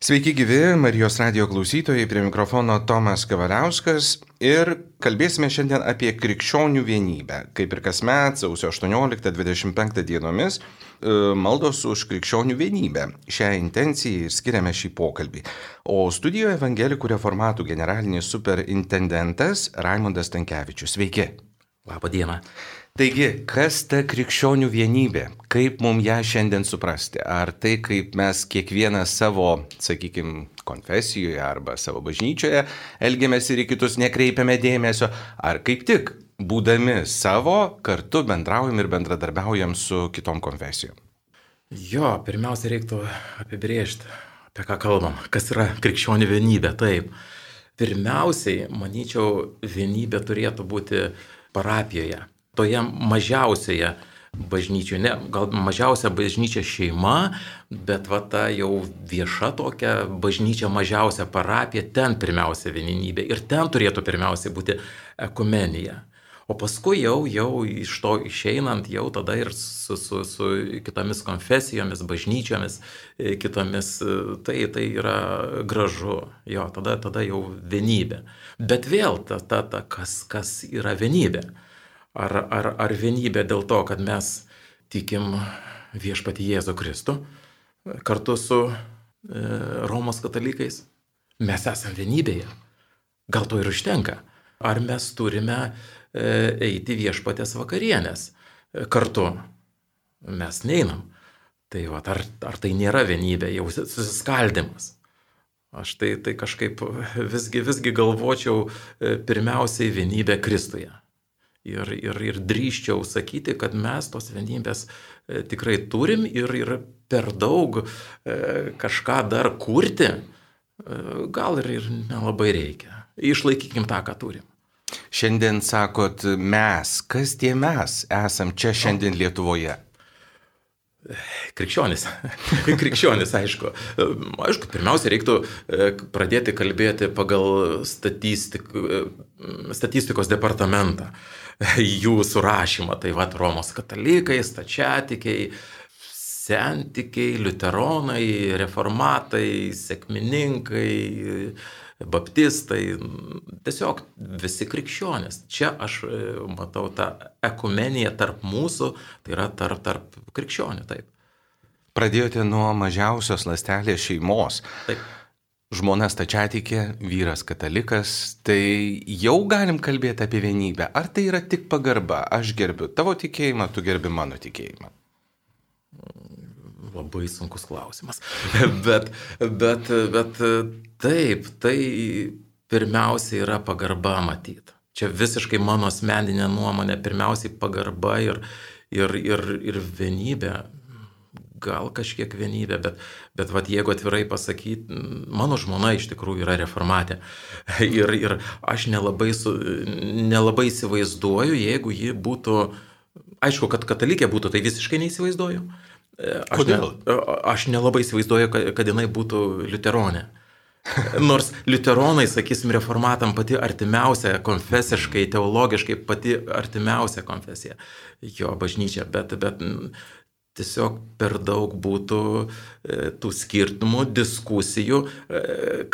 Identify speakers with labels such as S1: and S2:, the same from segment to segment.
S1: Sveiki gyvi Marijos radio klausytojai, prie mikrofono Tomas Kavaliauskas ir kalbėsime šiandien apie krikščionių vienybę. Kaip ir kasmet, sausio 18-25 dienomis, e, maldos už krikščionių vienybę. Šią intenciją ir skiriame šį pokalbį. O studijoje Evangelikų reformatų generalinis superintendentas Raimondas Tankievičius. Sveiki.
S2: Labą dieną.
S1: Taigi, kas ta krikščionių vienybė? Kaip mums ją šiandien suprasti? Ar tai, kaip mes kiekvienas savo, sakykime, konfesijoje arba savo bažnyčioje elgiamės ir į kitus nekreipiame dėmesio, ar kaip tik, būdami savo, kartu bendraujam ir bendradarbiaujam su kitom konfesijom?
S2: Jo, pirmiausia, reiktų apibriežti, apie ką kalbam, kas yra krikščionių vienybė. Taip. Pirmiausiai, manyčiau, vienybė turėtų būti parapijoje toje mažiausioje bažnyčioje, ne, gal mažiausia bažnyčia šeima, bet va ta jau vieša tokia bažnyčia mažiausia parapija, ten pirmiausia vieninybė ir ten turėtų pirmiausia būti ekumenija. O paskui jau, jau iš to išeinant, jau tada ir su, su, su kitomis konfesijomis, bažnyčiomis, e, kitomis, e, tai, tai yra gražu, jo, tada, tada jau vienybė. Bet vėl ta, ta, ta kas, kas yra vienybė ar, ar, ar vienybė dėl to, kad mes tikim viešpati Jėzų Kristų kartu su e, Romos katalikais. Mes esame vienybėje. Gal to ir užtenka. Ar mes turime e, eiti viešpatės vakarienės kartu? Mes neinam. Tai va, ar, ar tai nėra vienybė, jau susiskaldimas? Aš tai, tai kažkaip visgi, visgi galvočiau e, pirmiausiai vienybę Kristuje. Ir, ir, ir drįščiau sakyti, kad mes tos vienybės e, tikrai turim ir, ir per daug e, kažką dar kurti, e, gal ir, ir nelabai reikia. Išlaikykim tą, ką turim.
S1: Šiandien sakot mes, kas tie mes esam čia šiandien Lietuvoje?
S2: Krikščionis. Krikščionis, aišku. Aišku, pirmiausia, reiktų pradėti kalbėti pagal statistik, statistikos departamentą jų surašymą. Tai vad Romos katalikai, stačiatikiai, sentikiai, liuteronai, reformatai, sėkmininkai, baptistai, tiesiog visi krikščionys. Čia aš e, matau tą ekumeniją tarp mūsų, tai yra tarp, tarp krikščionių, taip.
S1: Pradėjote nuo mažiausios lastelės šeimos. Taip žmona stačiatikė, vyras katalikas, tai jau galim kalbėti apie vienybę. Ar tai yra tik pagarba? Aš gerbiu tavo tikėjimą, tu gerbi mano tikėjimą.
S2: Labai sunkus klausimas. bet, bet, bet taip, tai pirmiausia yra pagarba matyti. Čia visiškai mano asmeninė nuomonė, pirmiausiai pagarba ir, ir, ir, ir vienybė gal kažkiek vienybė, bet, bet vat, jeigu atvirai pasakyti, mano žmona iš tikrųjų yra reformatė. Ir, ir aš nelabai, su, nelabai įsivaizduoju, jeigu ji būtų, aišku, kad katalikė būtų, tai visiškai neįsivaizduoju.
S1: Aš Kodėl?
S2: Ne, aš nelabai įsivaizduoju, kad, kad jinai būtų liuteronė. Nors liuteronai, sakysim, reformatam pati artimiausia konfesiškai, teologiškai pati artimiausia konfesija, jo bažnyčia, bet, bet tiesiog per daug būtų e, tų skirtumų, diskusijų, e,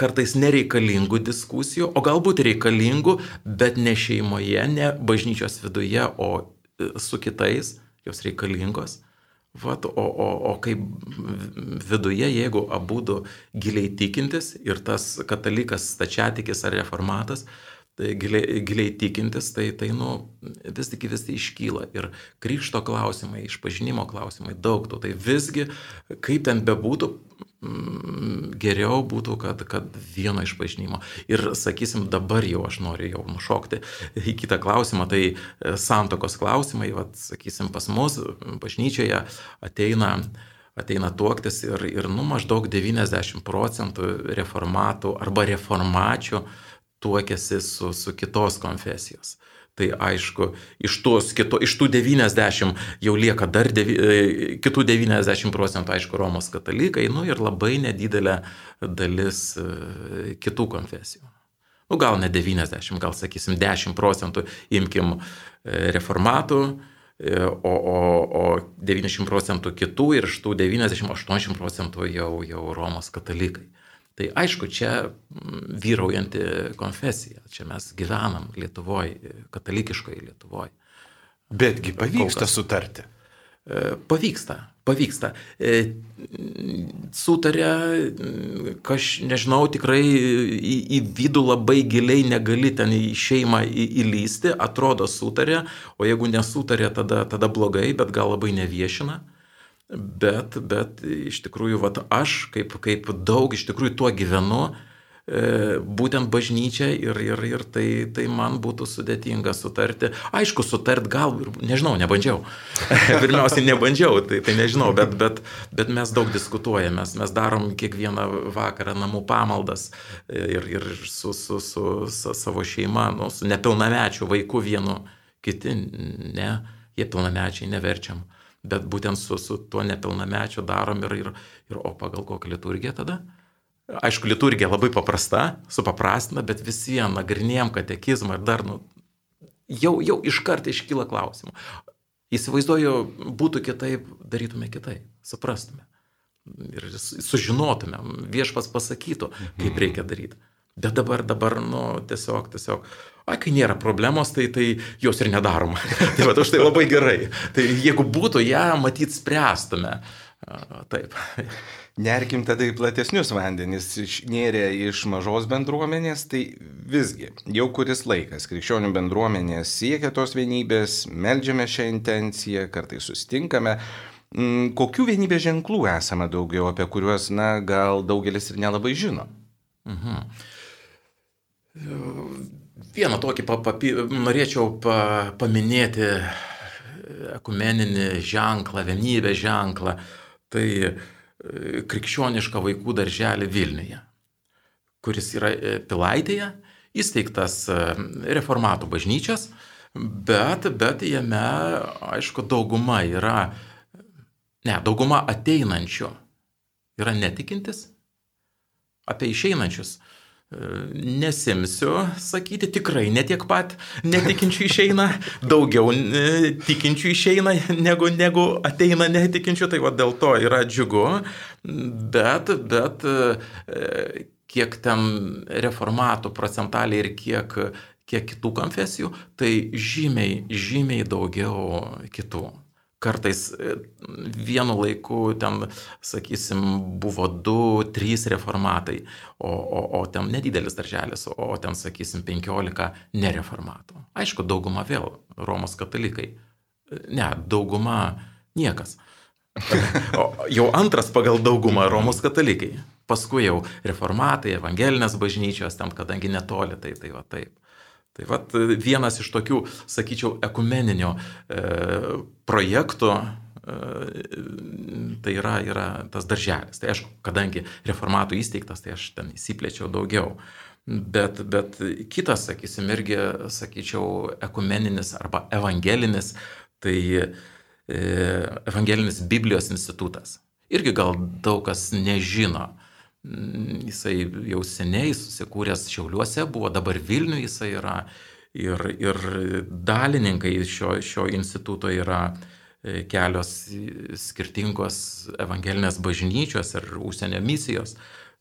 S2: kartais nereikalingų diskusijų, o galbūt reikalingų, bet ne šeimoje, ne bažnyčios viduje, o e, su kitais, jos reikalingos. Vat, o, o, o kaip viduje, jeigu abu giliai tikintis ir tas katalikas, stačiatikis ar reformatas, tai giliai, giliai tikintis, tai, tai nu, vis tik vis tai iškyla. Ir krikšto klausimai, išpažinimo klausimai, daug tų. Tai visgi, kaip ten bebūtų, mm, geriau būtų, kad, kad vieno išpažinimo. Ir sakysim, dabar jau aš noriu jau nušokti į kitą klausimą, tai e, santokos klausimai, vat, sakysim, pas mus bažnyčioje ateina ateina tuoktis ir, ir nu, maždaug 90 procentų reformatų arba reformačių uh, tuokėsi su, su kitos konfesijos. Tai aišku, iš, tos, kito, iš tų 90 jau lieka dar devi, e, kitų 90 procentų, aišku, Romos katalikai, nu ir labai nedidelė dalis e, kitų konfesijų. Nu, gal ne 90, gal sakysim 10 procentų imkim e, reformatų, o, o, o 90 procentų kitų ir iš tų 90-80 procentų jau, jau Romos katalikai. Tai aišku, čia mm, vyraujanti konfesija, čia mes gyvenam Lietuvoje, katalikiškoje Lietuvoje.
S1: Betgi pavyksta sutarti.
S2: E, pavyksta, pavyksta. E, sutarė, kaž, nežinau, tikrai į, į vidų labai giliai negali ten į šeimą į, įlysti, atrodo sutarė, o jeigu nesutarė, tada, tada blogai, bet gal labai neviešina. Bet, bet iš tikrųjų, vat, aš kaip, kaip daug iš tikrųjų tuo gyvenu, E, būtent bažnyčia ir, ir, ir tai, tai man būtų sudėtinga sutarti. Aišku, sutart gal, nežinau, nebandžiau. Pirmiausiai nebandžiau, tai, tai nežinau, bet, bet, bet mes daug diskutuojame, mes, mes darom kiekvieną vakarą namų pamaldas ir, ir su, su, su, su savo šeima, nu, su nepilnamečiu vaiku vienu, kiti ne, jie pilnamečiai neverčiam. Bet būtent su, su tuo nepilnamečiu darom ir, ir, ir o pagal kokią liturgiją tada? Aišku, liturgija labai paprasta, supaprastina, bet vis vien nagrinėjom katekizmą ir dar, nu, jau, jau iš karto iškyla klausimų. Įsivaizduoju, būtų kitaip, darytume kitaip, suprastume. Ir sužinotume, viešpas pasakytų, kaip reikia daryti. Bet dabar, dabar, nu, tiesiog, tiesiog, ai, kai nėra problemos, tai, tai jos ir nedaroma. tai va, už tai labai gerai. Tai jeigu būtų ją, matyt, spręstume. Taip.
S1: Nerkim tada į platesnius vandenis, nėrė iš mažos bendruomenės, tai visgi jau kuris laikas krikščionių bendruomenės siekia tos vienybės, melžiame šią intenciją, kartais sustinkame. Mm, kokių vienybės ženklų esame daugiau, apie kuriuos, na, gal daugelis ir nelabai žino? Mhm.
S2: Vieną tokį papi, norėčiau pa, paminėti ekumeninį ženklą, vienybės ženklą. Tai uh, krikščionišką vaikų darželį Vilniuje, kuris yra e, Pilaitėje, įsteigtas e, reformatų bažnyčios, bet, bet jame, aišku, dauguma yra, ne, dauguma ateinančių yra netikintis, apie išeinančius Nesimsiu sakyti, tikrai netiek pat netikinčių išeina, daugiau e, tikinčių išeina negu, negu ateina netikinčių, tai va dėl to yra džiugu, bet, bet e, kiek ten reformatų procentaliai ir kiek, kiek kitų konfesijų, tai žymiai, žymiai daugiau kitų kartais e, vienu laiku ten, sakysim, buvo du, trys reformatai, o, o, o ten nedidelis darželis, o ten, sakysim, penkiolika nereformatų. Aišku, dauguma vėl Romos katalikai. Ne, dauguma niekas. O jau antras pagal daugumą Romos katalikai. Paskui jau reformatai, evangelinės bažnyčios, ten kadangi netoli, tai tai va taip. Tai vat vienas iš tokių, sakyčiau, ekumeninio e, projektų e, tai yra, yra tas darželis. Tai aišku, kadangi reformatų įsteigtas, tai aš ten įsiplėčiau daugiau. Bet, bet kitas, sakysim, irgi, sakyčiau, ekumeninis arba evangelinis, tai e, evangelinis Biblijos institutas. Irgi gal daug kas nežino. Mm, jisai jau seniai susikūręs Šiauliuose buvo, dabar Vilniuje jisai yra ir, ir dalininkai šio, šio instituto yra e, kelios skirtingos evangelinės bažnyčios ir užsienio misijos.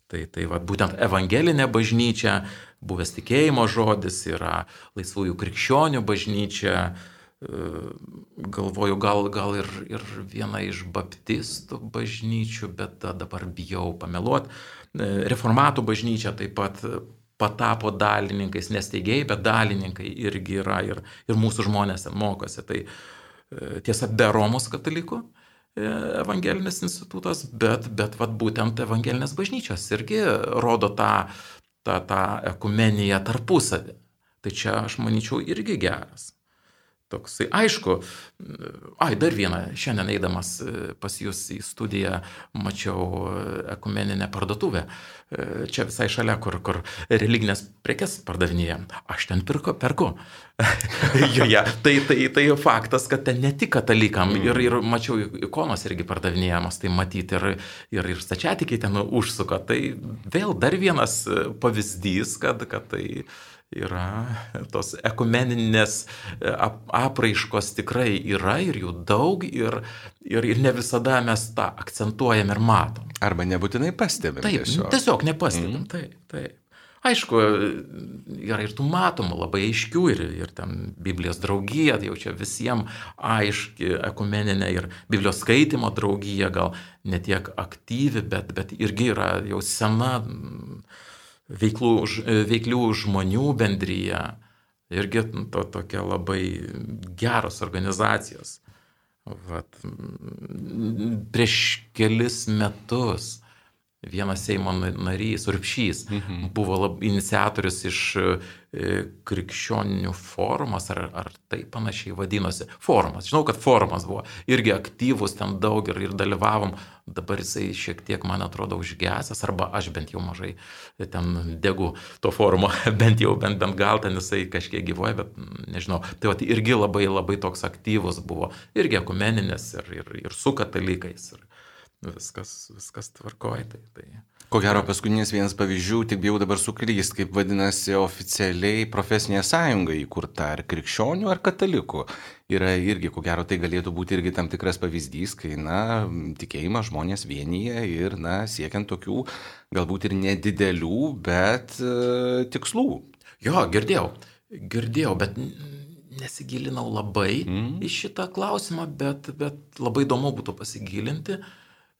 S2: Tai, tai va, būtent evangelinė bažnyčia, buvęs tikėjimo žodis yra laisvųjų krikščionių bažnyčia, e, galvoju, gal, gal ir, ir viena iš baptistų bažnyčių, bet dabar bijau pameluoti. Reformatų bažnyčia taip pat patapo dalininkais, nesteigėjai, bet dalininkai irgi yra ir, ir mūsų žmonės ten mokosi. Tai e, tiesa, be Romos katalikų e, evangelinis institutas, bet, bet vat, būtent evangelinės bažnyčios irgi rodo tą, tą, tą ekumeniją tarpusavį. Tai čia aš manyčiau irgi geras. Toksai, aišku, ai, dar vieną, šiandien eidamas e, pas jūs į studiją mačiau e, ekumeninę parduotuvę. E, čia visai šalia, kur, kur religinės prekes pardavinėja. Aš ten pirko, perku. Joje. tai, tai, tai faktas, kad ten ne tik katalikam mm. ir, ir mačiau ikonos irgi pardavinėjamas, tai matyti ir, ir, ir stačiatikiai ten užsuka. Tai vėl dar vienas pavyzdys, kad, kad tai yra tos ekumeninės e, apraiškos tikrai yra ir jų daug ir, ir, ir ne visada mes tą akcentuojam ir matom.
S1: Arba nebūtinai pastebim.
S2: Taip, tiesiog, tiesiog nepastebim, mm. taip, taip. Aišku, yra ir tų matomų labai aiškių ir, ir ten Biblijos draugija, tai jau čia visiems aiški ekumeninė ir Biblijos skaitimo draugija, gal netiek aktyvi, bet, bet irgi yra jau sena veiklų, veiklių žmonių bendryje. Irgi to, tokia labai geros organizacijos. Vat, prieš kelis metus vienas Seimo narys, Urpšys, mhm. buvo lab, iniciatorius iš e, krikščionių forumas, ar, ar tai panašiai vadinosi. Forumas, žinau, kad forumas buvo irgi aktyvus ten daug ir, ir dalyvavom, dabar jisai šiek tiek, man atrodo, užgesęs, arba aš bent jau mažai ten degu to forumo, bent jau, bent, bent gal ten jisai kažkiek gyvoja, bet nežinau. Tai va, irgi labai labai toks aktyvus buvo, irgi ekumeninis ir, ir, ir su katalikais. Ir, viskas, viskas tvarkoja. Tai, tai.
S1: Ko gero, paskutinis vienas pavyzdžių, tik bijau dabar suklyst, kaip vadinasi oficialiai profesinė sąjunga įkurta, ar krikščionių, ar katalikų. Yra irgi, ko gero, tai galėtų būti irgi tam tikras pavyzdys, kai, na, tikėjimą žmonės vienyje ir, na, siekiant tokių, galbūt ir nedidelių, bet uh, tikslų.
S2: Jo, girdėjau, girdėjau, bet nesigilinau labai mm. į šitą klausimą, bet, bet labai įdomu būtų pasigilinti. Uh,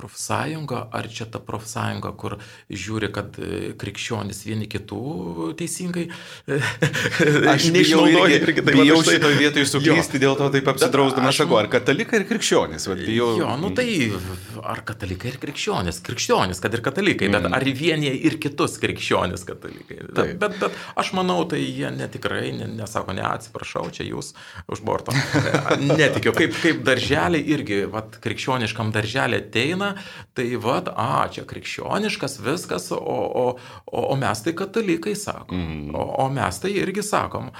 S2: profsąjunga, ar čia ta profsąjunga, kur žiūri, kad e, krikščionys vieni kitų teisingai.
S1: E, aš neišnaudoju irgi, irgi tai bijau štai... šitoje vietoje suklysti, dėl to taip apsidrausdamas sakau, ar katalikai ir krikščionys.
S2: Vat, bijau... Jo, nu tai ar katalikai ir krikščionys, krikščionys, kad ir katalikai, mm. bet ar vienie ir kitus krikščionys katalikai. Taip. Bet, bet aš manau, tai jie netikrai ne, nesako, ne atsiprašau, čia jūs už borto. Netikiu, kaip, kaip darželiai irgi, vat, krikščioniškam darželį ateina tai vad, a, čia krikščioniškas viskas, o, o, o, o mes tai katalikai sakom. Mm. O, o mes tai irgi sakom,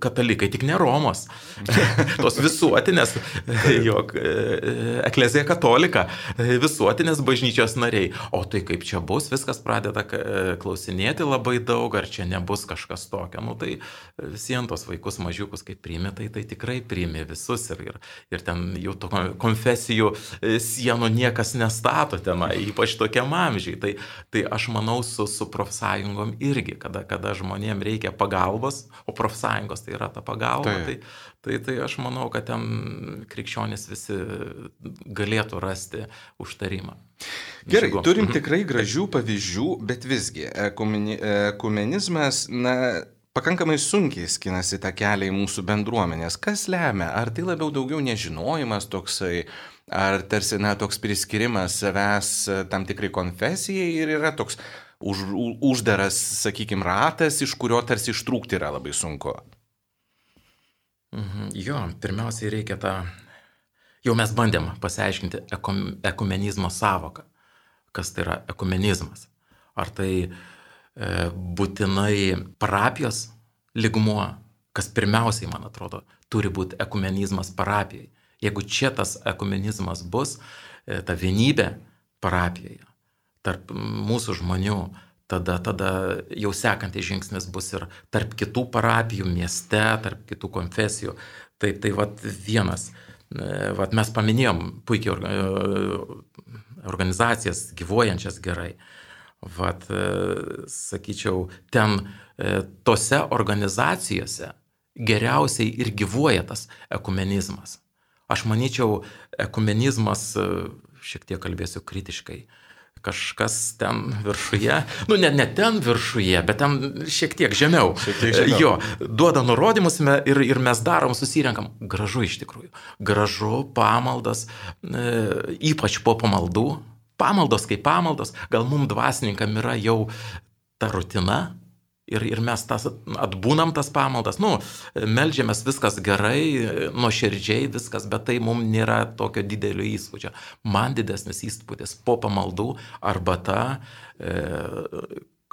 S2: katalikai tik ne Romos. Tos visuotinės, jog e, eklezija katolika, visuotinės bažnyčios nariai. O tai kaip čia bus, viskas pradeda e, klausinėti labai daug, ar čia nebus kažkas tokio. Nu tai visiems tos vaikus mažiukus, kaip priimė, tai, tai tikrai priimė visus ir, ir, ir ten jau to konfesijų sienų niekas nestato tenai, ypač tokiam amžiai. Tai, tai aš manau su, su profsąjungom irgi, kada, kada žmonėm reikia pagalbos, o profsąjungos tai yra ta pagalba, tai, tai, tai, aš manau, kad ten krikščionys visi galėtų rasti užtarimą.
S1: Gerai, turim mhm. tikrai gražių pavyzdžių, bet visgi ekumenizmas, na, pakankamai sunkiai skinasi tą kelią į mūsų bendruomenės. Kas lemia? Ar tai labiau daugiau nežinojimas toksai, ar tarsi, na, toks priskirimas savęs tam tikrai konfesijai ir yra toks už, uždaras, sakykime, ratas, iš kurio tarsi ištrūkti yra labai sunku?
S2: Mhm, jo, pirmiausiai reikia tą, jau mes bandėm pasiaiškinti ekumenizmo savoką. Kas tai yra ekumenizmas? Ar tai e, būtinai parapijos ligmuo, kas pirmiausiai, man atrodo, turi būti ekumenizmas parapijai. Jeigu čia tas ekumenizmas bus, e, ta vienybė parapijoje tarp mūsų žmonių, tada, tada jau sekantis žingsnis bus ir tarp kitų parapijų mieste, tarp kitų konfesijų. Tai, tai vat vienas, e, vat mes paminėjom puikiai organizacijas, gyvuojančias gerai. Vat, e, sakyčiau, ten tose organizacijose geriausiai ir gyvuoja tas ekumenizmas. Aš manyčiau, ekumenizmas, e, šiek tiek kalbėsiu kritiškai, kažkas ten viršuje, nu ne, ne ten viršuje, bet ten šiek tiek žemiau. Šiek tiek žemiau. Jo, duoda nurodymus ir, ir mes darom, susirenkam. Gražu iš tikrųjų. Gražu, pamaldas, e, ypač po pamaldų. Pamaldos kaip pamaldos, gal mums dvasininkam yra jau ta rutina, Ir, ir mes tas atbūnam tas pamaldas, nu, melžiamės viskas gerai, nuoširdžiai viskas, bet tai mums nėra tokio didelio įspūdžio. Man didesnis įspūdis po pamaldų arbata, e,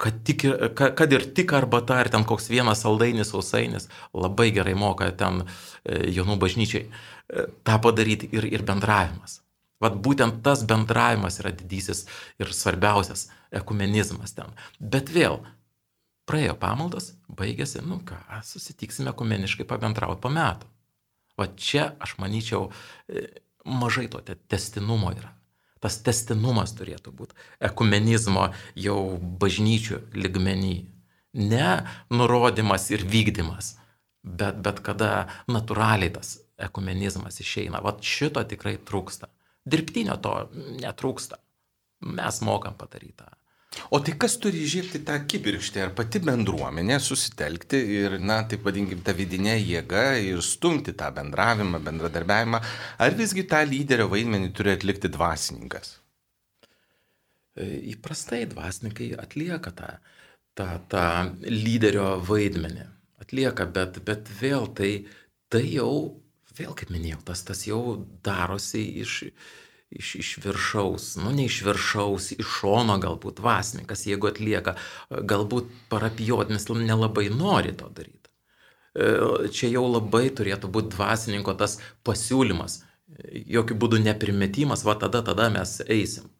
S2: kad, tik, kad ir tik arbata, ar ten koks vienas saldainis, sausainis, labai gerai moka ten e, jaunų bažnyčiai e, tą padaryti ir, ir bendravimas. Vat būtent tas bendravimas yra didysis ir svarbiausias ekumenizmas ten. Bet vėl, Praėjo pamaldos, baigėsi, nu ką, susitiksime kumeniškai pabendrauti po metų. O čia, aš manyčiau, e, mažai to testinumo yra. Tas testinumas turėtų būti ekumenizmo jau bažnyčių ligmenį. Ne nurodymas ir vykdymas, bet, bet kada natūraliai tas ekumenizmas išeina. Vat šito tikrai trūksta. Dirbtinio to netrūksta. Mes mokam padaryti tą.
S1: O tai kas turi įžiebti tą kibirkštį, ar pati bendruomenė susitelkti ir, na, taip vadinkim, tą vidinę jėgą ir stumti tą bendravimą, bendradarbiavimą, ar visgi tą lyderio vaidmenį turi atlikti dvasininkas?
S2: E, įprastai dvasininkai atlieka tą, tą, tą lyderio vaidmenį. Atlieka, bet, bet vėl tai, tai jau, vėl kaip minėjau, tas, tas jau darosi iš, iš, iš viršaus, nu ne iš viršaus, iš šono galbūt vasnikas, jeigu atlieka, galbūt parapijotinis nelabai nori to daryti. E, čia jau labai turėtų būti dvasininko tas pasiūlymas, jokių būdų neprimetimas, va tada, tada mes eisim.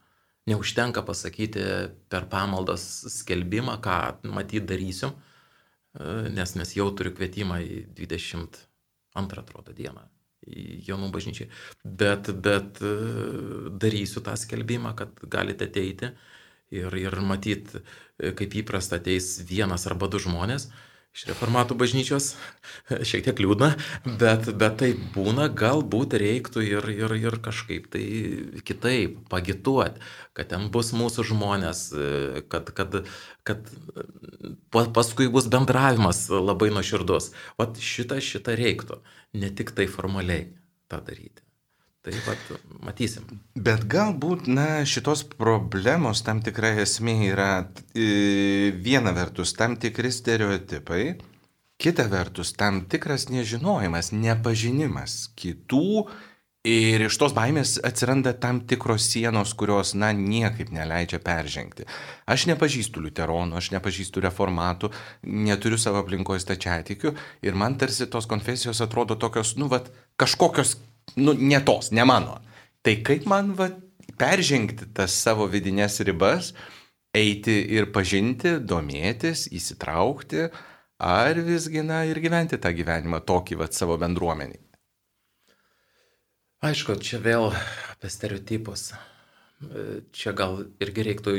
S2: Neužtenka pasakyti per pamaldos skelbimą, ką matyt darysiu, e, nes, nes jau turiu kvietimą į 22 atrodo dieną jaunų bažnyčiai. Bet, bet e, darysiu tą skelbimą, kad galite ateiti ir, ir matyt, e, kaip įprasta ateis vienas arba du žmonės iš reformatų bažnyčios, šiek tiek liūdna, bet, bet tai būna, galbūt reiktų ir, ir, ir kažkaip tai kitaip pagituoti, kad ten bus mūsų žmonės, kad, kad, kad paskui bus bendravimas labai nuoširdus. O šitą, šitą reiktų, ne tik tai formaliai tą daryti. Tai pat matysim.
S1: Bet galbūt, na, šitos problemos tam tikra esmė yra e, viena vertus tam tikri stereotipai, kita vertus tam tikras nežinojimas, nepažinimas kitų ir iš tos baimės atsiranda tam tikros sienos, kurios, na, niekaip neleidžia peržengti. Aš nepažįstu liuteronų, aš nepažįstu reformatų, neturiu savo aplinkoje stačiatikių ir man tarsi tos konfesijos atrodo tokios, nu, vad, kažkokios nu, ne tos, ne mano. Tai kaip man va, peržengti tas savo vidinės ribas, eiti ir pažinti, domėtis, įsitraukti, ar visgi, na, ir gyventi tą gyvenimą tokį va savo bendruomenį.
S2: Aišku, čia vėl apie stereotipus. Čia gal irgi reiktų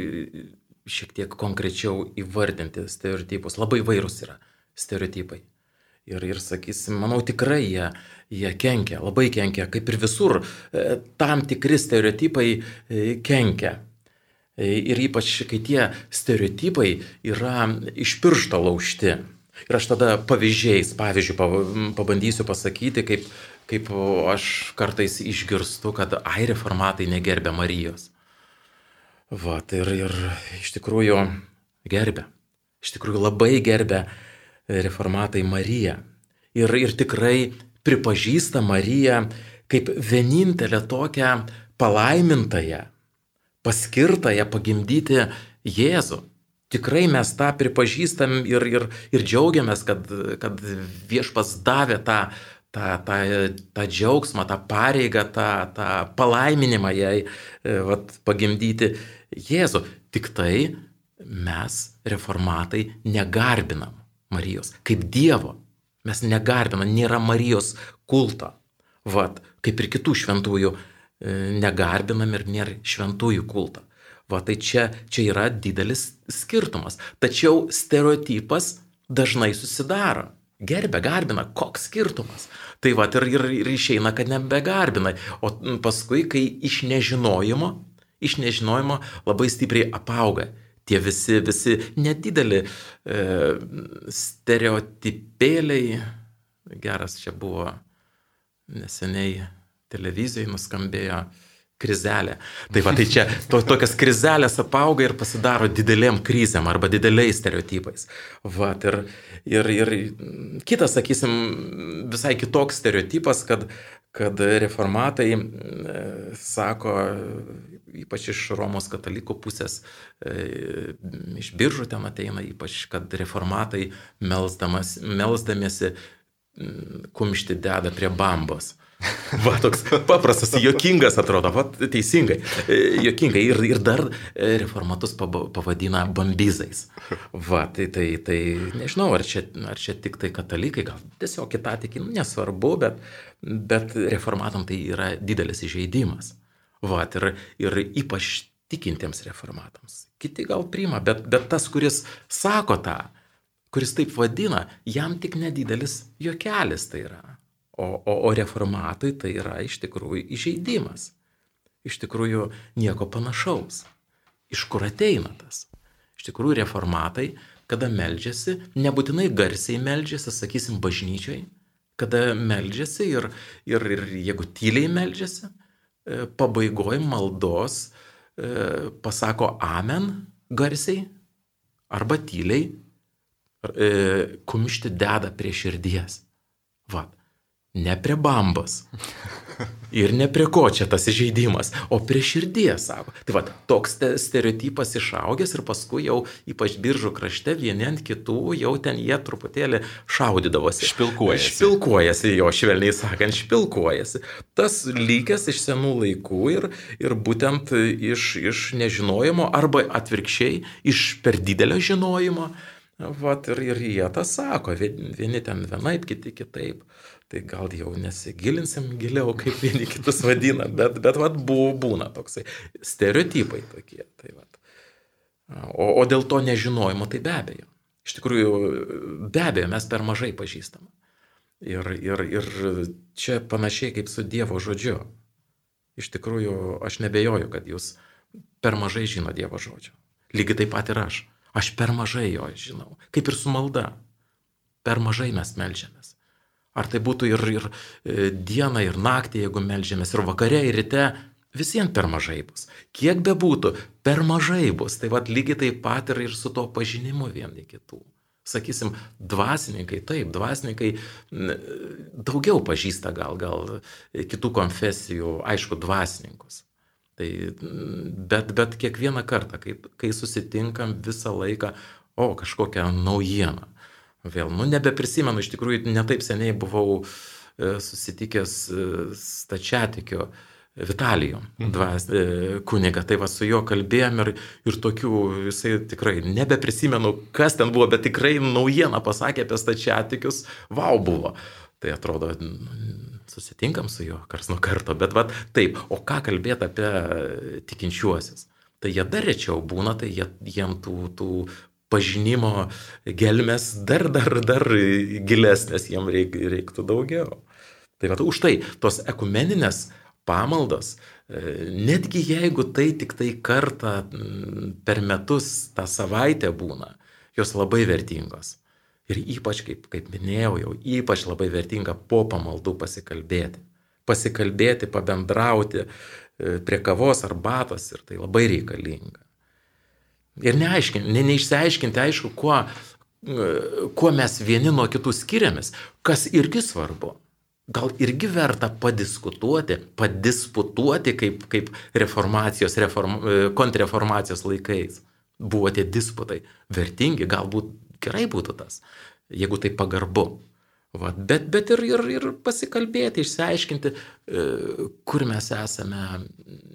S2: šiek tiek konkrečiau įvardinti stereotipus. Labai vairūs yra stereotipai. Ir, ir sakysim, manau tikrai jie, jie kenkia, labai kenkia, kaip ir visur, e, tam tikri stereotipai e, kenkia. E, ir ypač, kai tie stereotipai yra iš piršto laužti. Ir aš tada pavyzdžiais, pavyzdžiui, pabandysiu pasakyti, kaip, kaip aš kartais išgirstu, kad ai reformatai negerbė Marijos. Vat, ir, ir iš tikrųjų gerbė. Iš tikrųjų labai gerbė reformatai Mariją. Ir, ir tikrai pripažįsta Mariją kaip vienintelę tokią palaimintąją, paskirtąją pagimdyti Jėzų. Tikrai mes tą pripažįstam ir, ir, ir džiaugiamės, kad, kad viešpas davė tą, tą, tą, tą džiaugsmą, tą pareigą, tą, tą palaiminimą jai e, vat, pagimdyti Jėzų. Tik tai mes, reformatai, negarbinam. Marijos, kaip Dievo. Mes negarbinam, nėra Marijos kulto. Vat, kaip ir kitų šventųjų e, negarbinam ir nėra šventųjų kulto. Va, tai čia, čia yra didelis skirtumas. Tačiau stereotipas dažnai susidaro. Gerbė, garbina, koks skirtumas. Tai va ir, ir, ir išeina, kad nebegarbina. O paskui, kai iš nežinojimo, iš nežinojimo labai stipriai apauga tie visi, visi nedideli e, stereotipėliai. Geras čia buvo neseniai televizijoje nuskambėjo krizelė. Tai va, tai čia to, tokias krizelės apauga ir pasidaro didelėm krizėm arba dideliais stereotipais. Va, ir, ir, ir kitas, sakysim, visai kitoks stereotipas, kad, kad reformatai e, sako, ypač iš Romos katalikų pusės, e, iš biržų ten ateina, ypač kad reformatai melsdamiesi kumšti deda prie bambos. Va, toks paprastas, jokingas atrodo, va, teisingai, e, jokingai. Ir, ir dar e, reformatus pavadina bambizais. Va, tai, tai, tai nežinau, ar čia, ar čia tik tai katalikai, gal tiesiog kitą tikį, nu, nesvarbu, bet, bet reformatam tai yra didelis įžeidimas. Va, ir, ir ypač tikintiems reformatams. Kiti gal priima, bet, bet tas, kuris sako tą, kuris taip vadina, jam tik nedidelis juokelis tai yra. O, o, o reformatui tai yra iš tikrųjų įžeidimas. Iš tikrųjų nieko panašaus. Iš kur ateina tas? Iš tikrųjų reformatai, kada meldžiasi, nebūtinai garsiai meldžiasi, sakysim, bažnyčiai, kada meldžiasi ir, ir, ir jeigu tyliai meldžiasi, e, pabaigoj maldos e, pasako amen garsiai arba tyliai, e, kumšti deda prie širdies. Vat ne prie bambos. Ir ne prie ko čia tas įžeidimas, o prie širdies, sako. Tai va, toks stereotipas išaugęs ir paskui jau ypač biržų krašte vieni ant kitų jau ten jie truputėlį šaudydavosi.
S1: Špilkuojasi.
S2: Špilkuojasi, jo švelniai sakant, špilkuojasi. Tas lygęs iš senų laikų ir, ir būtent iš, iš nežinojimo arba atvirkščiai iš per didelio žinojimo. Vat ir, ir jie tą sako, vieni ten vienaip, kiti kitaip tai gal jau nesigilinsim giliau, kaip vieni kitus vadina, bet, bet vat, buvo, būna toksai stereotipai tokie. Tai vat. o, o dėl to nežinojimo, tai be abejo. Iš tikrųjų, be abejo, mes per mažai pažįstam. Ir, ir, ir čia panašiai kaip su Dievo žodžiu. Iš tikrųjų, aš nebejoju, kad jūs per mažai žino Dievo žodžio. Lygiai taip pat ir aš. Aš per mažai jo žinau. Kaip ir su malda. Per mažai mes melžiamės. Ar tai būtų ir, ir e, dieną, ir naktį, jeigu melžiamės, ir vakare, ir ryte, visiems per mažai bus. Kiek bebūtų, per mažai bus. Tai vad lygiai taip pat ir, ir su to pažinimu vieni kitų. Sakysim, dvasininkai, taip, dvasininkai daugiau pažįsta gal, gal kitų konfesijų, aišku, dvasininkus. Tai, bet, bet kiekvieną kartą, kai, kai susitinkam visą laiką, o kažkokią naujieną, Vėl, nu nebeprisimenu, iš tikrųjų netaip seniai buvau e, susitikęs e, stačiatikio Vitalijų mhm. dvas, e, kuniga, tai va su juo kalbėjom ir, ir tokių, jisai tikrai nebeprisimenu, kas ten buvo, bet tikrai naujieną pasakė apie stačiatikius, wow buvo. Tai atrodo, susitinkam su juo kars nuo karto, bet va taip, o ką kalbėti apie tikinčiuosius? Tai jie dar rečiau būna, tai jie, jiem tų, tų pažinimo gelmes dar, dar, dar gilesnės, jiem reik, reiktų daugiau. Tai va, už tai tos ekumeninės pamaldos, e, netgi jeigu tai tik tai kartą per metus tą savaitę būna, jos labai vertingos. Ir ypač, kaip, kaip minėjau, jau ypač labai vertinga po pamaldų pasikalbėti. Pasikalbėti, pabendrauti e, prie kavos ar batos ir tai labai reikalinga. Ir neaiškinti, ne, neišsiaiškinti, aišku, kuo, kuo mes vieni nuo kitų skiriamės, kas irgi svarbu. Gal irgi verta padiskutuoti, padisputuoti, kaip, kaip reformacijos, reform, kontrreformacijos laikais. Buvo tie disputai. Vertingi, galbūt gerai būtų tas, jeigu tai pagarbu. Va, bet, bet ir, ir, ir pasikalbėti, išsiaiškinti, e, kur mes esame.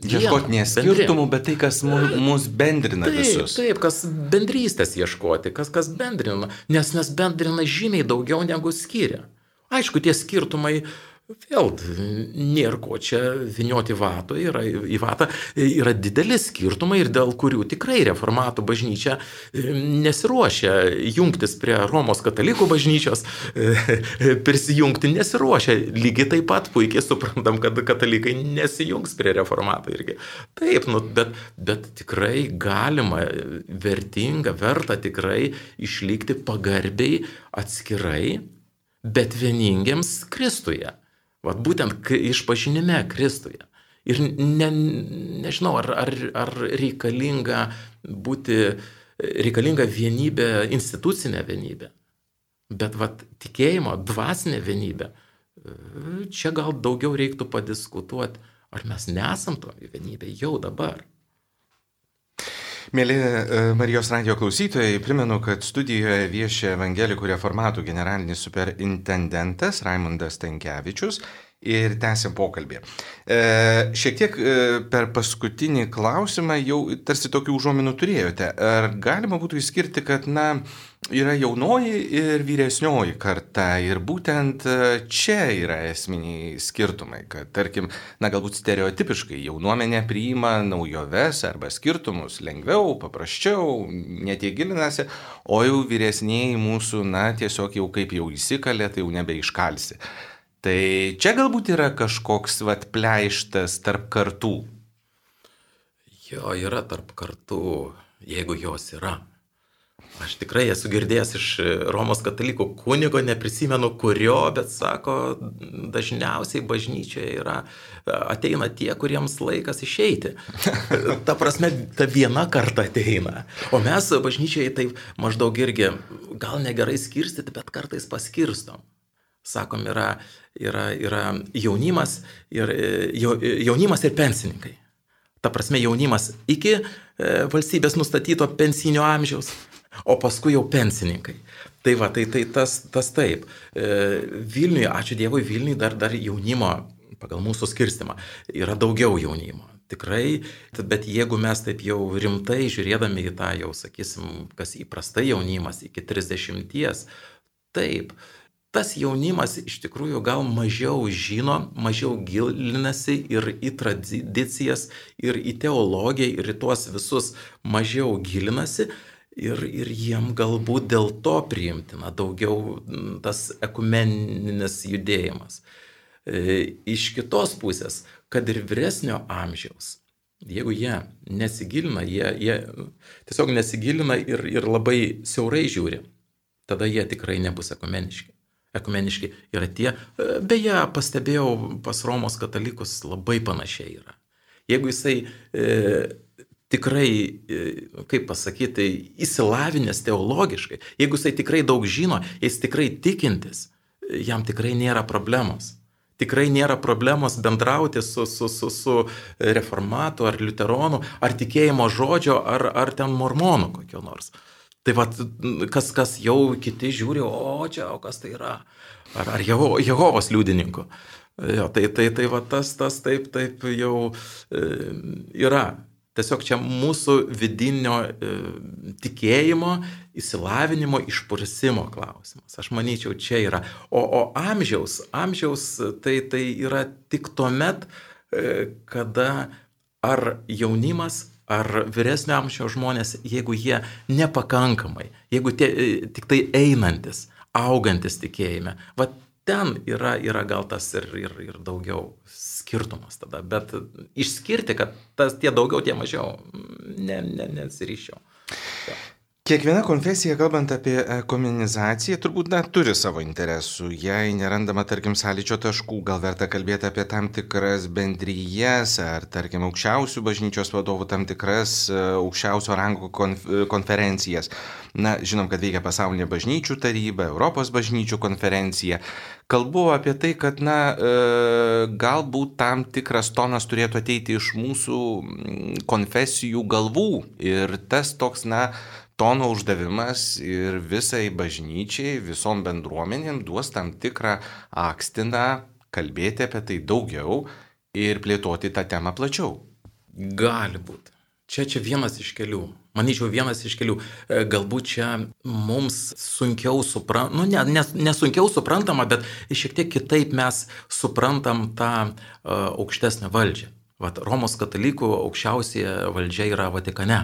S1: Ieškoti ne skirtumų, bet tai, kas mus bendrina
S2: taip,
S1: visus.
S2: Taip, kas bendrystės ieškoti, kas, kas bendrina, nes nes bendrina žymiai daugiau negu skiria. Aišku, tie skirtumai uh, Vėl nėra ko čia vinioti vato, yra, į vatą yra dideli skirtumai ir dėl kurių tikrai reformatų bažnyčia e, nesiruošia jungtis prie Romos katalikų bažnyčios, e, prisijungti nesiruošia. Lygiai taip pat puikiai suprantam, kad katalikai nesijungs prie reformatų irgi. Taip, nu, bet, bet tikrai galima, vertinga, verta tikrai išlikti pagarbiai atskirai, bet vieningiems Kristuje. Vat būtent išpažinime Kristuje. Ir ne, nežinau, ar, ar, ar reikalinga būti, reikalinga vienybė, institucinė vienybė. Bet vat, tikėjimo, dvasinė vienybė, čia gal daugiau reiktų padiskutuoti, ar mes nesam to vienybė jau dabar.
S1: Mėly e, Marijos radio klausytojai, primenu, kad studijoje viešia Evangelikų reformatų generalinis superintendentas Raimundas Tankievičius ir tęsim pokalbį. E, šiek tiek e, per paskutinį klausimą jau tarsi tokių užuominų turėjote. Ar galima būtų išskirti, kad, na, yra jaunoji ir vyresnioji karta ir būtent e, čia yra esminiai skirtumai, kad, tarkim, na, galbūt stereotipiškai jaunuomenė priima naujoves arba skirtumus lengviau, paprasčiau, netiek gilinasi, o jau vyresniai mūsų, na, tiesiog jau kaip jau įsikalė, tai jau nebeiškalsi. Tai čia galbūt yra kažkoks vat pleištas tarp kartų.
S2: Jo, yra tarp kartų, jeigu jos yra. Aš tikrai esu girdėjęs iš Romos katalikų kunigo, neprisimenu kurio, bet sako, dažniausiai bažnyčioje yra, ateina tie, kuriems laikas išeiti. Ta prasme, ta viena karta ateina. O mes bažnyčioje taip maždaug irgi gal negerai skirstyti, bet kartais paskirstom sakom, yra, yra, yra jaunimas, ir, jaunimas ir pensininkai. Ta prasme, jaunimas iki e, valstybės nustatyto pensinio amžiaus, o paskui jau pensininkai. Tai va, tai, tai tas, tas taip. E, Vilniuje, ačiū Dievui, Vilniuje dar, dar jaunimo, pagal mūsų skirstimą, yra daugiau jaunimo. Tikrai, bet jeigu mes taip jau rimtai žiūrėdami į tą jau, sakysim, kas įprastai jaunimas iki 30, taip, tas jaunimas iš tikrųjų gal mažiau žino, mažiau gilinasi ir į tradicijas, ir į teologiją, ir į tuos visus mažiau gilinasi. Ir, ir jiem galbūt dėl to priimtina daugiau tas ekumeninis judėjimas. E, iš kitos pusės, kad ir vyresnio amžiaus, jeigu jie nesigilina, jie, jie tiesiog nesigilina ir, ir labai siaurai žiūri, tada jie tikrai nebus ekumeniški ekumeniški yra tie. E, beje, pastebėjau pas Romos katalikus labai panašiai yra. Jeigu jisai e, tikrai, e, kaip pasakyti, įsilavinęs teologiškai, jeigu jisai tikrai daug žino, jis tikrai tikintis, jam tikrai nėra problemos. Tikrai nėra problemos bendrauti su, su, su, su reformatu ar liuteronu, ar tikėjimo žodžio, ar, ar ten mormonu kokio nors. Tai vad, kas, kas jau kiti žiūri, o čia, o kas tai yra? Ar, ar Jeho, Jehovos liudininkų? Jo, tai, tai, tai va tas, tas taip, taip jau e, yra. Tiesiog čia mūsų vidinio e, tikėjimo, įsilavinimo, išprusimo klausimas. Aš manyčiau, čia yra. O, o amžiaus, amžiaus tai, tai yra tik tuo met, e, kada ar jaunimas ar vyresnio amžiaus žmonės, jeigu jie nepakankamai, jeigu tie e, tik tai einantis, augantis tikėjime, va ten yra, yra gal tas ir, ir, ir daugiau skirtumas tada, bet išskirti, kad tas tie daugiau, tie mažiau, ne, ne, nesiryšiau.
S1: Kiekviena konfesija, kalbant apie kominizaciją, turbūt na, turi savo interesų. Jei nerandama, tarkim, sąlyčio taškų, gal verta kalbėti apie tam tikras bendryjas ar, tarkim, aukščiausių bažnyčios vadovų tam tikras e, aukščiausio rango konf konferencijas. Na, žinom, kad veikia pasaulinė bažnyčių taryba, Europos bažnyčių konferencija. Kalbu apie tai, kad, na, e, galbūt tam tikras tonas turėtų ateiti iš mūsų konfesijų galvų ir tas toks, na, tono uždavimas ir visai bažnyčiai, visom bendruomenėm duos tam tikrą akstiną kalbėti apie tai daugiau ir plėtoti tą temą plačiau.
S2: Gali būti. Čia čia vienas iš kelių. Manyčiau, vienas iš kelių. E, galbūt čia mums sunkiau suprantama, nu, ne, ne, nesunkiau suprantama, bet šiek tiek kitaip mes suprantam tą uh, aukštesnę valdžią. Vat Romos katalikų aukščiausia valdžia yra Vatikane.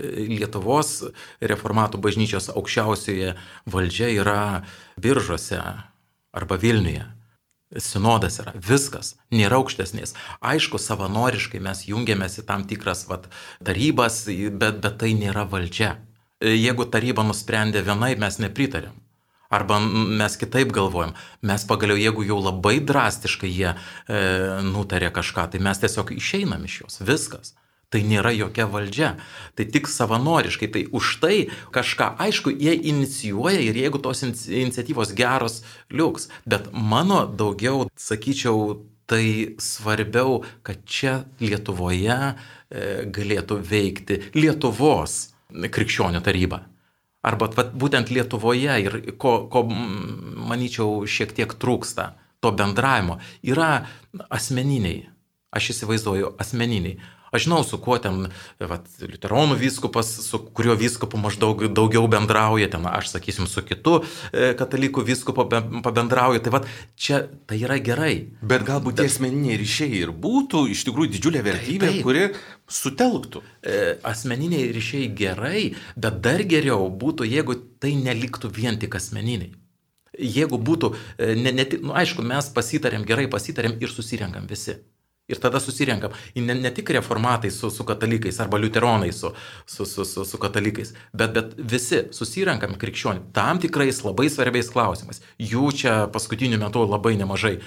S2: Lietuvos reformatų bažnyčios aukščiausioje valdžia yra biržose arba Vilniuje. Sinodas yra viskas, nėra aukštesnės. Aišku, savanoriškai mes jungiamės į tam tikras vat, tarybas, bet, bet tai nėra valdžia. Jeigu taryba nusprendė vienai, mes nepritarėm. Arba mes kitaip galvojam. Mes pagaliau, jeigu jau labai drastiškai jie e, nutarė kažką, tai mes tiesiog išeinam iš jos. Viskas. Tai nėra jokia valdžia. Tai tik savanoriškai. Tai už tai kažką, aišku, jie inicijuoja ir jeigu tos iniciatyvos geros, liuks. Bet mano daugiau, sakyčiau, tai svarbiau, kad čia Lietuvoje galėtų veikti Lietuvos krikščionių taryba. Arba vat, būtent Lietuvoje ir ko, ko, manyčiau, šiek tiek trūksta to bendravimo, yra asmeniniai. Aš įsivaizduoju asmeniniai. Aš žinau, su kuo ten, vat, Luteronų vyskupas, su kuriuo vyskupu maždaug daugiau bendrauja, ten aš sakysim, su kitu e, katalikų vyskupu pabendrauju. Tai vat, čia tai yra gerai.
S1: Bet galbūt tie asmeniniai ryšiai ir būtų iš tikrųjų didžiulė vertybė, taip, taip. kuri sutelktų.
S2: E, asmeniniai ryšiai gerai, bet dar geriau būtų, jeigu tai neliktų vien tik asmeniniai. Jeigu būtų, e, ne, ne, nu, aišku, mes pasitarėm, gerai pasitarėm ir susirenkam visi. Ir tada susirenkam. Ne, ne tik reformatai su, su katalikais arba liuteronai su, su, su, su, su katalikais, bet, bet visi susirenkam krikščionių tam tikrais labai svarbiais klausimais. Jų čia paskutiniu metu labai nemažai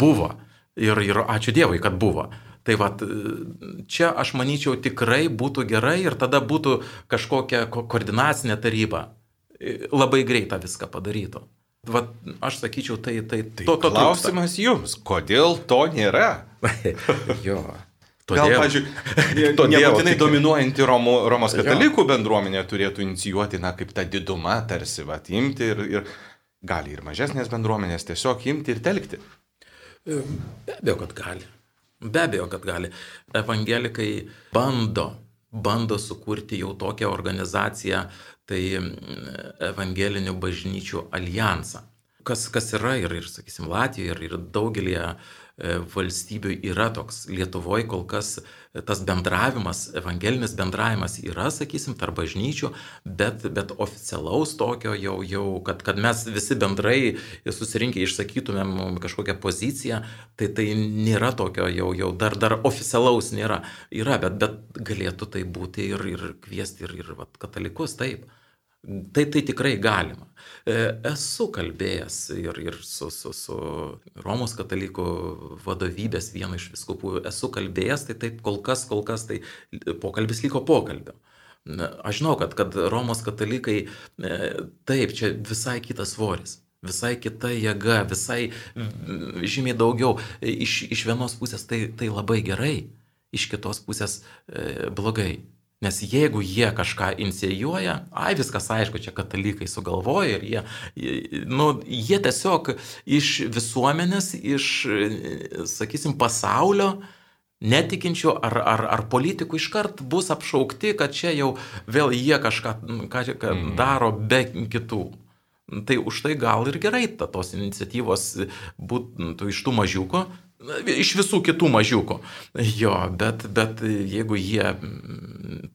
S2: buvo. Ir, ir ačiū Dievui, kad buvo. Tai va, čia aš manyčiau tikrai būtų gerai ir tada būtų kažkokia ko koordinacinė taryba. Labai greitą viską padarytų. Vat, aš sakyčiau, tai, tai,
S1: tai to, to klausimas trūksta. jums, kodėl to nėra?
S2: jo.
S1: Todėl, Gal, pažiūrėjau, nebūtinai dominuojanti Romo, Romos katalikų jo. bendruomenė turėtų inicijuoti, na, kaip ta diduma tarsi, va, imti ir, ir gali ir mažesnės bendruomenės tiesiog imti ir telkti.
S2: Be abejo, kad gali. Be abejo, kad gali. Evangelikai bando, bando sukurti jau tokią organizaciją, tai evangelinių bažnyčių alijansą. Kas, kas yra ir, ir sakysim, Latvijoje, ir, ir daugelį e, valstybių yra toks. Lietuvoje kol kas tas bendravimas, evangelinis bendravimas yra, sakysim, tarp bažnyčių, bet, bet oficialaus tokio jau, jau kad, kad mes visi bendrai susirinkę išsakytumėm kažkokią poziciją, tai tai nėra tokio jau, jau dar, dar oficialaus nėra. Yra, bet, bet galėtų tai būti ir, ir kviesti ir, ir vat, katalikus, taip. Tai tai tikrai galima. E, esu kalbėjęs ir, ir su, su, su Romos katalikų vadovybės vienu iš viskupų, esu kalbėjęs, tai taip kol kas, kol kas tai pokalbis liko pokalbio. Aš žinau, kad, kad Romos katalikai, e, taip, čia visai kitas svoris visai kita jėga, visai žymiai daugiau. Iš, iš vienos pusės tai, tai labai gerai, iš kitos pusės e, blogai. Nes jeigu jie kažką inicijuoja, ai viskas aišku, čia katalikai sugalvoja ir jie, nu, jie tiesiog iš visuomenės, iš, sakysim, pasaulio netikinčių ar, ar, ar politikų iškart bus apšaukti, kad čia jau vėl jie kažką ką, ką mhm. daro be kitų. Tai už tai gal ir gerai ta, tos iniciatyvos būtų iš tų mažiukų, Iš visų kitų mažiukų. Jo, bet, bet jeigu jie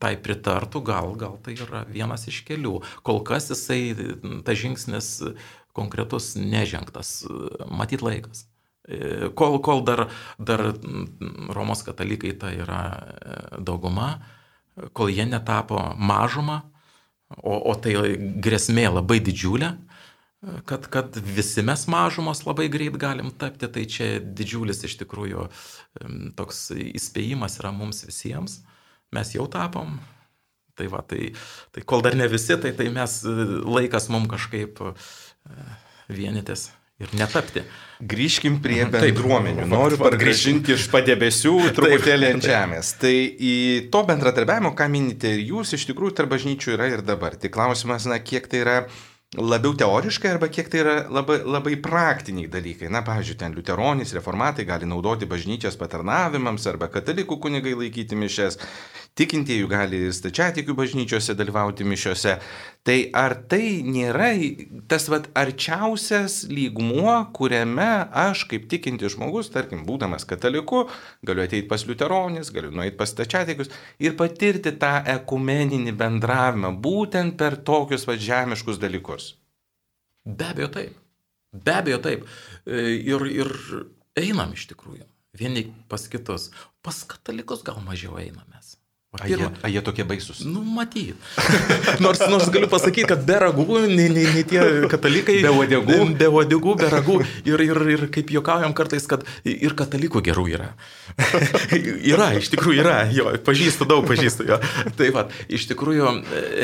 S2: tai pritartų, gal, gal tai yra vienas iš kelių. Kol kas jisai, ta žingsnis konkretus nežengtas, matyt laikas. Kol, kol dar, dar Romos katalikai tai yra dauguma, kol jie netapo mažumą, o, o tai grėsmė labai didžiulė, kad, kad visi mes mažumos labai greit galim tapti, tai čia didžiulis iš tikrųjų toks įspėjimas yra mums visiems. Mes jau tapom. Tai va, tai, tai kol dar ne visi, tai, tai mes laikas mums kažkaip e, vienytis ir netapti.
S1: Grįžkim prie bendruomenių. Noriu pargrįžinti iš padėbesių truputėlį ant žemės. Tai į to bendradarbiavimo, ką minite ir jūs, iš tikrųjų tarp bažnyčių yra ir dabar. Tik klausimas, na, kiek tai yra labiau teoriškai arba kiek tai yra labai, labai praktiniai dalykai. Na, pavyzdžiui, ten liuteronys, reformatai gali naudoti bažnyčios patarnavimams arba katalikų kunigai laikyti mišes, tikintieji gali stačiatikių bažnyčiose dalyvauti mišiose. Tai ar tai nėra tas vat, arčiausias lygmuo, kuriame aš kaip tikinti žmogus, tarkim, būdamas kataliku, galiu ateiti pas liuteronis, galiu nueiti pas stačiatikius ir patirti tą ekumeninį bendravimą būtent per tokius vat, žemiškus dalykus.
S2: Be abejo taip. Be abejo taip. E, ir, ir einam iš tikrųjų. Vieni pas kitus. Pas katalikus gal mažiau einamės.
S1: A jie, a jie tokie baisus?
S2: Nu, matyt. nors, nors galiu pasakyti, kad be ragų, nei, nei, nei tie katalikai.
S1: Be uodegų.
S2: Be uodegų, be ragų. Ir, ir, ir kaip juokaujam kartais, kad ir katalikų gerų yra. yra, iš tikrųjų yra. Jo, pažįstu daug, pažįstu jo. Tai va, iš tikrųjų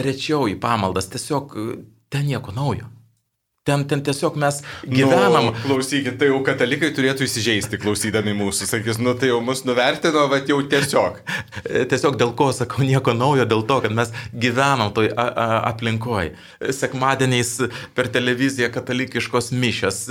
S2: rečiau į pamaldas, tiesiog ten nieko naujo. Ten, ten tiesiog mes gyvenam.
S1: Nu, klausykit, tai jau katalikai turėtų įsižeisti klausydami mūsų. Sakys, nu tai jau mus nuvertino, bet jau tiesiog.
S2: tiesiog dėl ko sakau nieko naujo, dėl to, kad mes gyvenam toj aplinkoje. Sekmadieniais per televiziją katalikiškos mišės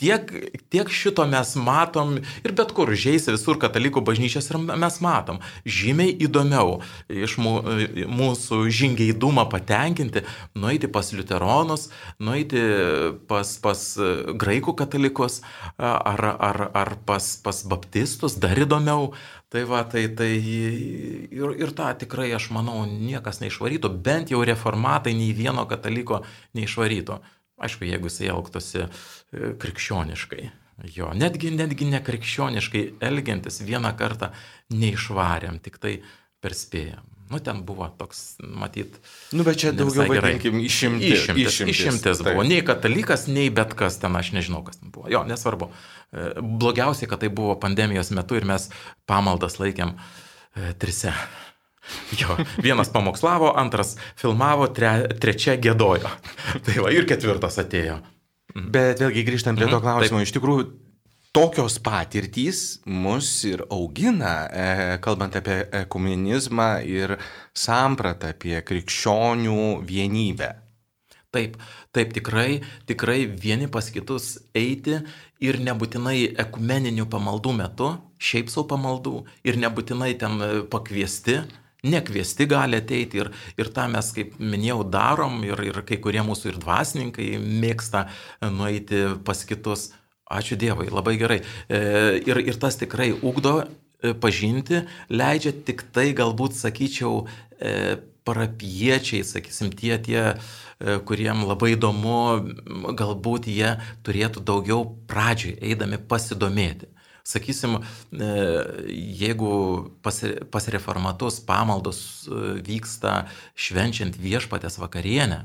S2: Tiek, tiek šito mes matom ir bet kur, žaisi visur katalikų bažnyčias ir mes matom. Žymiai įdomiau iš mūsų žingeidumą patenkinti, nueiti pas liuteronus, nueiti pas, pas graikų katalikus ar, ar, ar pas, pas baptistus, dar įdomiau. Tai va, tai, tai ir, ir tą tikrai aš manau niekas neišvarytų, bent jau reformatai nei vieno kataliko neišvarytų. Aišku, jeigu jisai elgtųsi uh, krikščioniškai. Jo, netgi, netgi nekrikščioniškai elgiantis vieną kartą neišvarėm, tik tai perspėjom. Nu, ten buvo toks, matyt.
S1: Nu, bet čia daugiau vadinkim išimtis.
S2: Išimtis, išimtis, išimtis buvo. Nei katalikas, nei bet kas ten, aš nežinau, kas ten buvo. Jo, nesvarbu. E, blogiausiai, kad tai buvo pandemijos metu ir mes pamaldas laikėm e, trise. Jo, vienas pamokslavo, antras filmavo, tre, trečia gėdojo. Tai va, ir ketvirtas atėjo.
S1: Mhm. Bet vėlgi grįžtant prie to mhm. klausimo, iš tikrųjų tokios patirtys mus ir augina, e, kalbant apie ekumenizmą ir sampratą apie krikščionių vienybę.
S2: Taip, taip tikrai, tikrai vieni pas kitus eiti ir nebūtinai ekumeninių pamaldų metu, šiaip savo pamaldų ir nebūtinai ten pakviesti, nekviesti gali ateiti ir, ir tą mes, kaip minėjau, darom ir, ir kai kurie mūsų ir dvasininkai mėgsta nueiti pas kitus. Ačiū Dievui, labai gerai. E, ir, ir tas tikrai ugdo e, pažinti, leidžia tik tai galbūt, sakyčiau, e, parapiečiai, sakysim, tie, tie, kuriem labai įdomu, galbūt jie turėtų daugiau pradžioj eidami pasidomėti. Sakysim, e, jeigu pas, pas reformatus pamaldos e, vyksta švenčiant viešpatės vakarienę,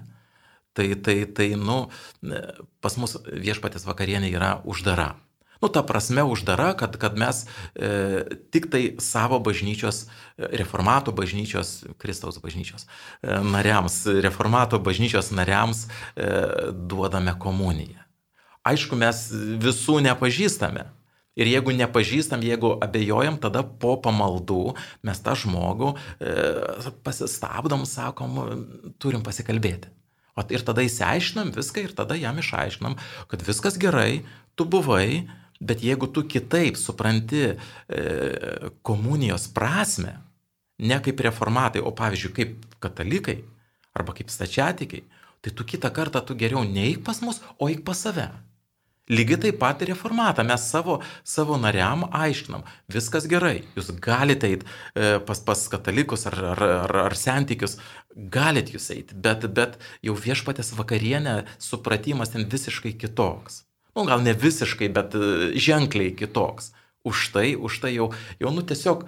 S2: tai, tai, tai nu, e, pas mus viešpatės vakarienė yra uždara. Nu, ta prasme uždara, kad, kad mes e, tik tai savo bažnyčios, reformato bažnyčios, Kristaus bažnyčios e, nariams, reformato bažnyčios nariams e, duodame komuniją. Aišku, mes visų nepažįstame, Ir jeigu nepažįstam, jeigu abejojam, tada po pamaldų mes tą žmogų e, pasistabdom, sakom, turim pasikalbėti. O ir tada įsiaiškinam viską ir tada jam išaiškinam, kad viskas gerai, tu buvai, bet jeigu tu kitaip supranti e, komunijos prasme, ne kaip reformatai, o pavyzdžiui kaip katalikai arba kaip stačiatikiai, tai tu kitą kartą tu geriau neik pas mus, o eik pas save. Lygiai taip pat ir reformatą mes savo, savo nariam aiškinam, viskas gerai, jūs galite eiti e, pas, pas katalikus ar, ar, ar, ar sentikius, galite jūs eiti, bet, bet jau viešpatės vakarienė supratimas ten visiškai kitoks. Nu, gal ne visiškai, bet e, ženkliai kitoks. Už tai, už tai jau, jau nu tiesiog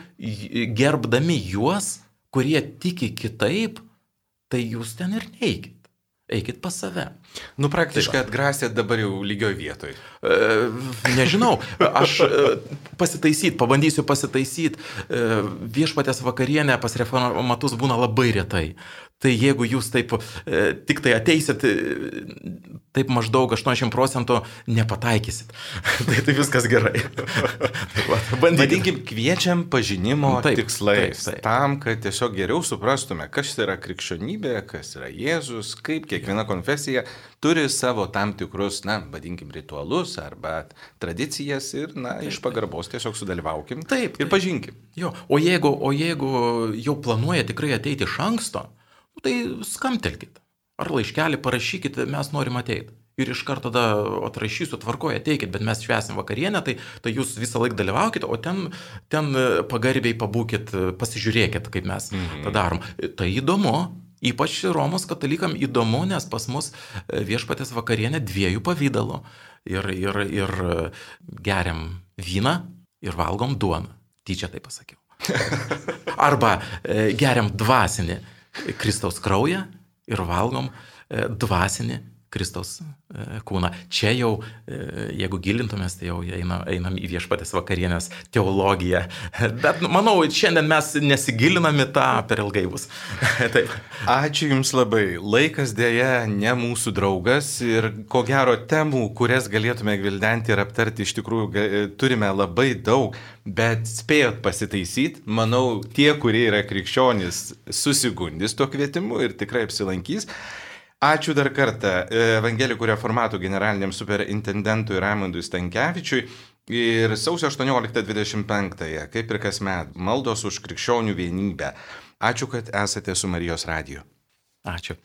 S2: gerbdami juos, kurie tiki kitaip, tai jūs ten ir neikit. Eikit pas save.
S1: Nu, praktiškai tai atgrasėt dabar jau lygioj vietoj.
S2: E, nežinau, aš e, pasitaisyt, pabandysiu pasitaisyt. E, viešpatės vakarienė pas reformatus būna labai retai. Tai jeigu jūs taip e, tik tai ateisit, e, taip maždaug 80 procentų nepataikysit. tai, tai viskas gerai.
S1: Vadinkim, kviečiam pažinimo taip, tikslais. Taip, taip. Tam, kad tiesiog geriau suprastume, kas yra krikščionybė, kas yra Jėzus, kaip kiekviena konfesija turi savo tam tikrus, na, vadinkim, ritualus arba tradicijas ir, na, taip, iš pagarbos tiesiog sudalyvaukim. Taip. Ir pažinkim.
S2: Jo, o jeigu, o jeigu jau planuoja tikrai ateiti iš anksto, Nu, tai skamtelkite. Ar laiškelį parašykite, mes norim ateiti. Ir iš karto tada atrašysiu, tvarkoju, ateikit, bet mes švesim vakarienę, tai, tai jūs visą laiką dalyvaukite, o ten, ten pagarbiai pabūkit, pasižiūrėkit, kaip mes mhm. tą darom. Tai įdomu, ypač Romos katalikam įdomu, nes pas mus viešpatės vakarienė dviejų pavydalų. Ir, ir, ir geriam vyną ir valgom duoną. Tyčia tai pasakiau. Arba geriam dvasinį Kristaus kraują ir valgom e, dvasinį Kristaus e, kūną. Čia jau, e, jeigu gilintumės, tai jau einam, einam į viešpatės vakarienės teologiją. Bet manau, šiandien mes nesigilinam į tą per ilgai bus.
S1: Taip. Ačiū Jums labai. Laikas dėja ne mūsų draugas ir ko gero temų, kurias galėtume gvildenti ir aptarti, iš tikrųjų turime labai daug, bet spėjot pasitaisyti. Manau, tie, kurie yra krikščionys, susigundys tuo kvietimu ir tikrai apsilankys. Ačiū dar kartą Evangelikų reformatų generaliniam superintendentui Raimondui Stankievičiui. Ir sausio 18-25, kaip ir kasmet, maldos už krikščionių vienybę. Ačiū, kad esate su Marijos radiju.
S2: Ačiū.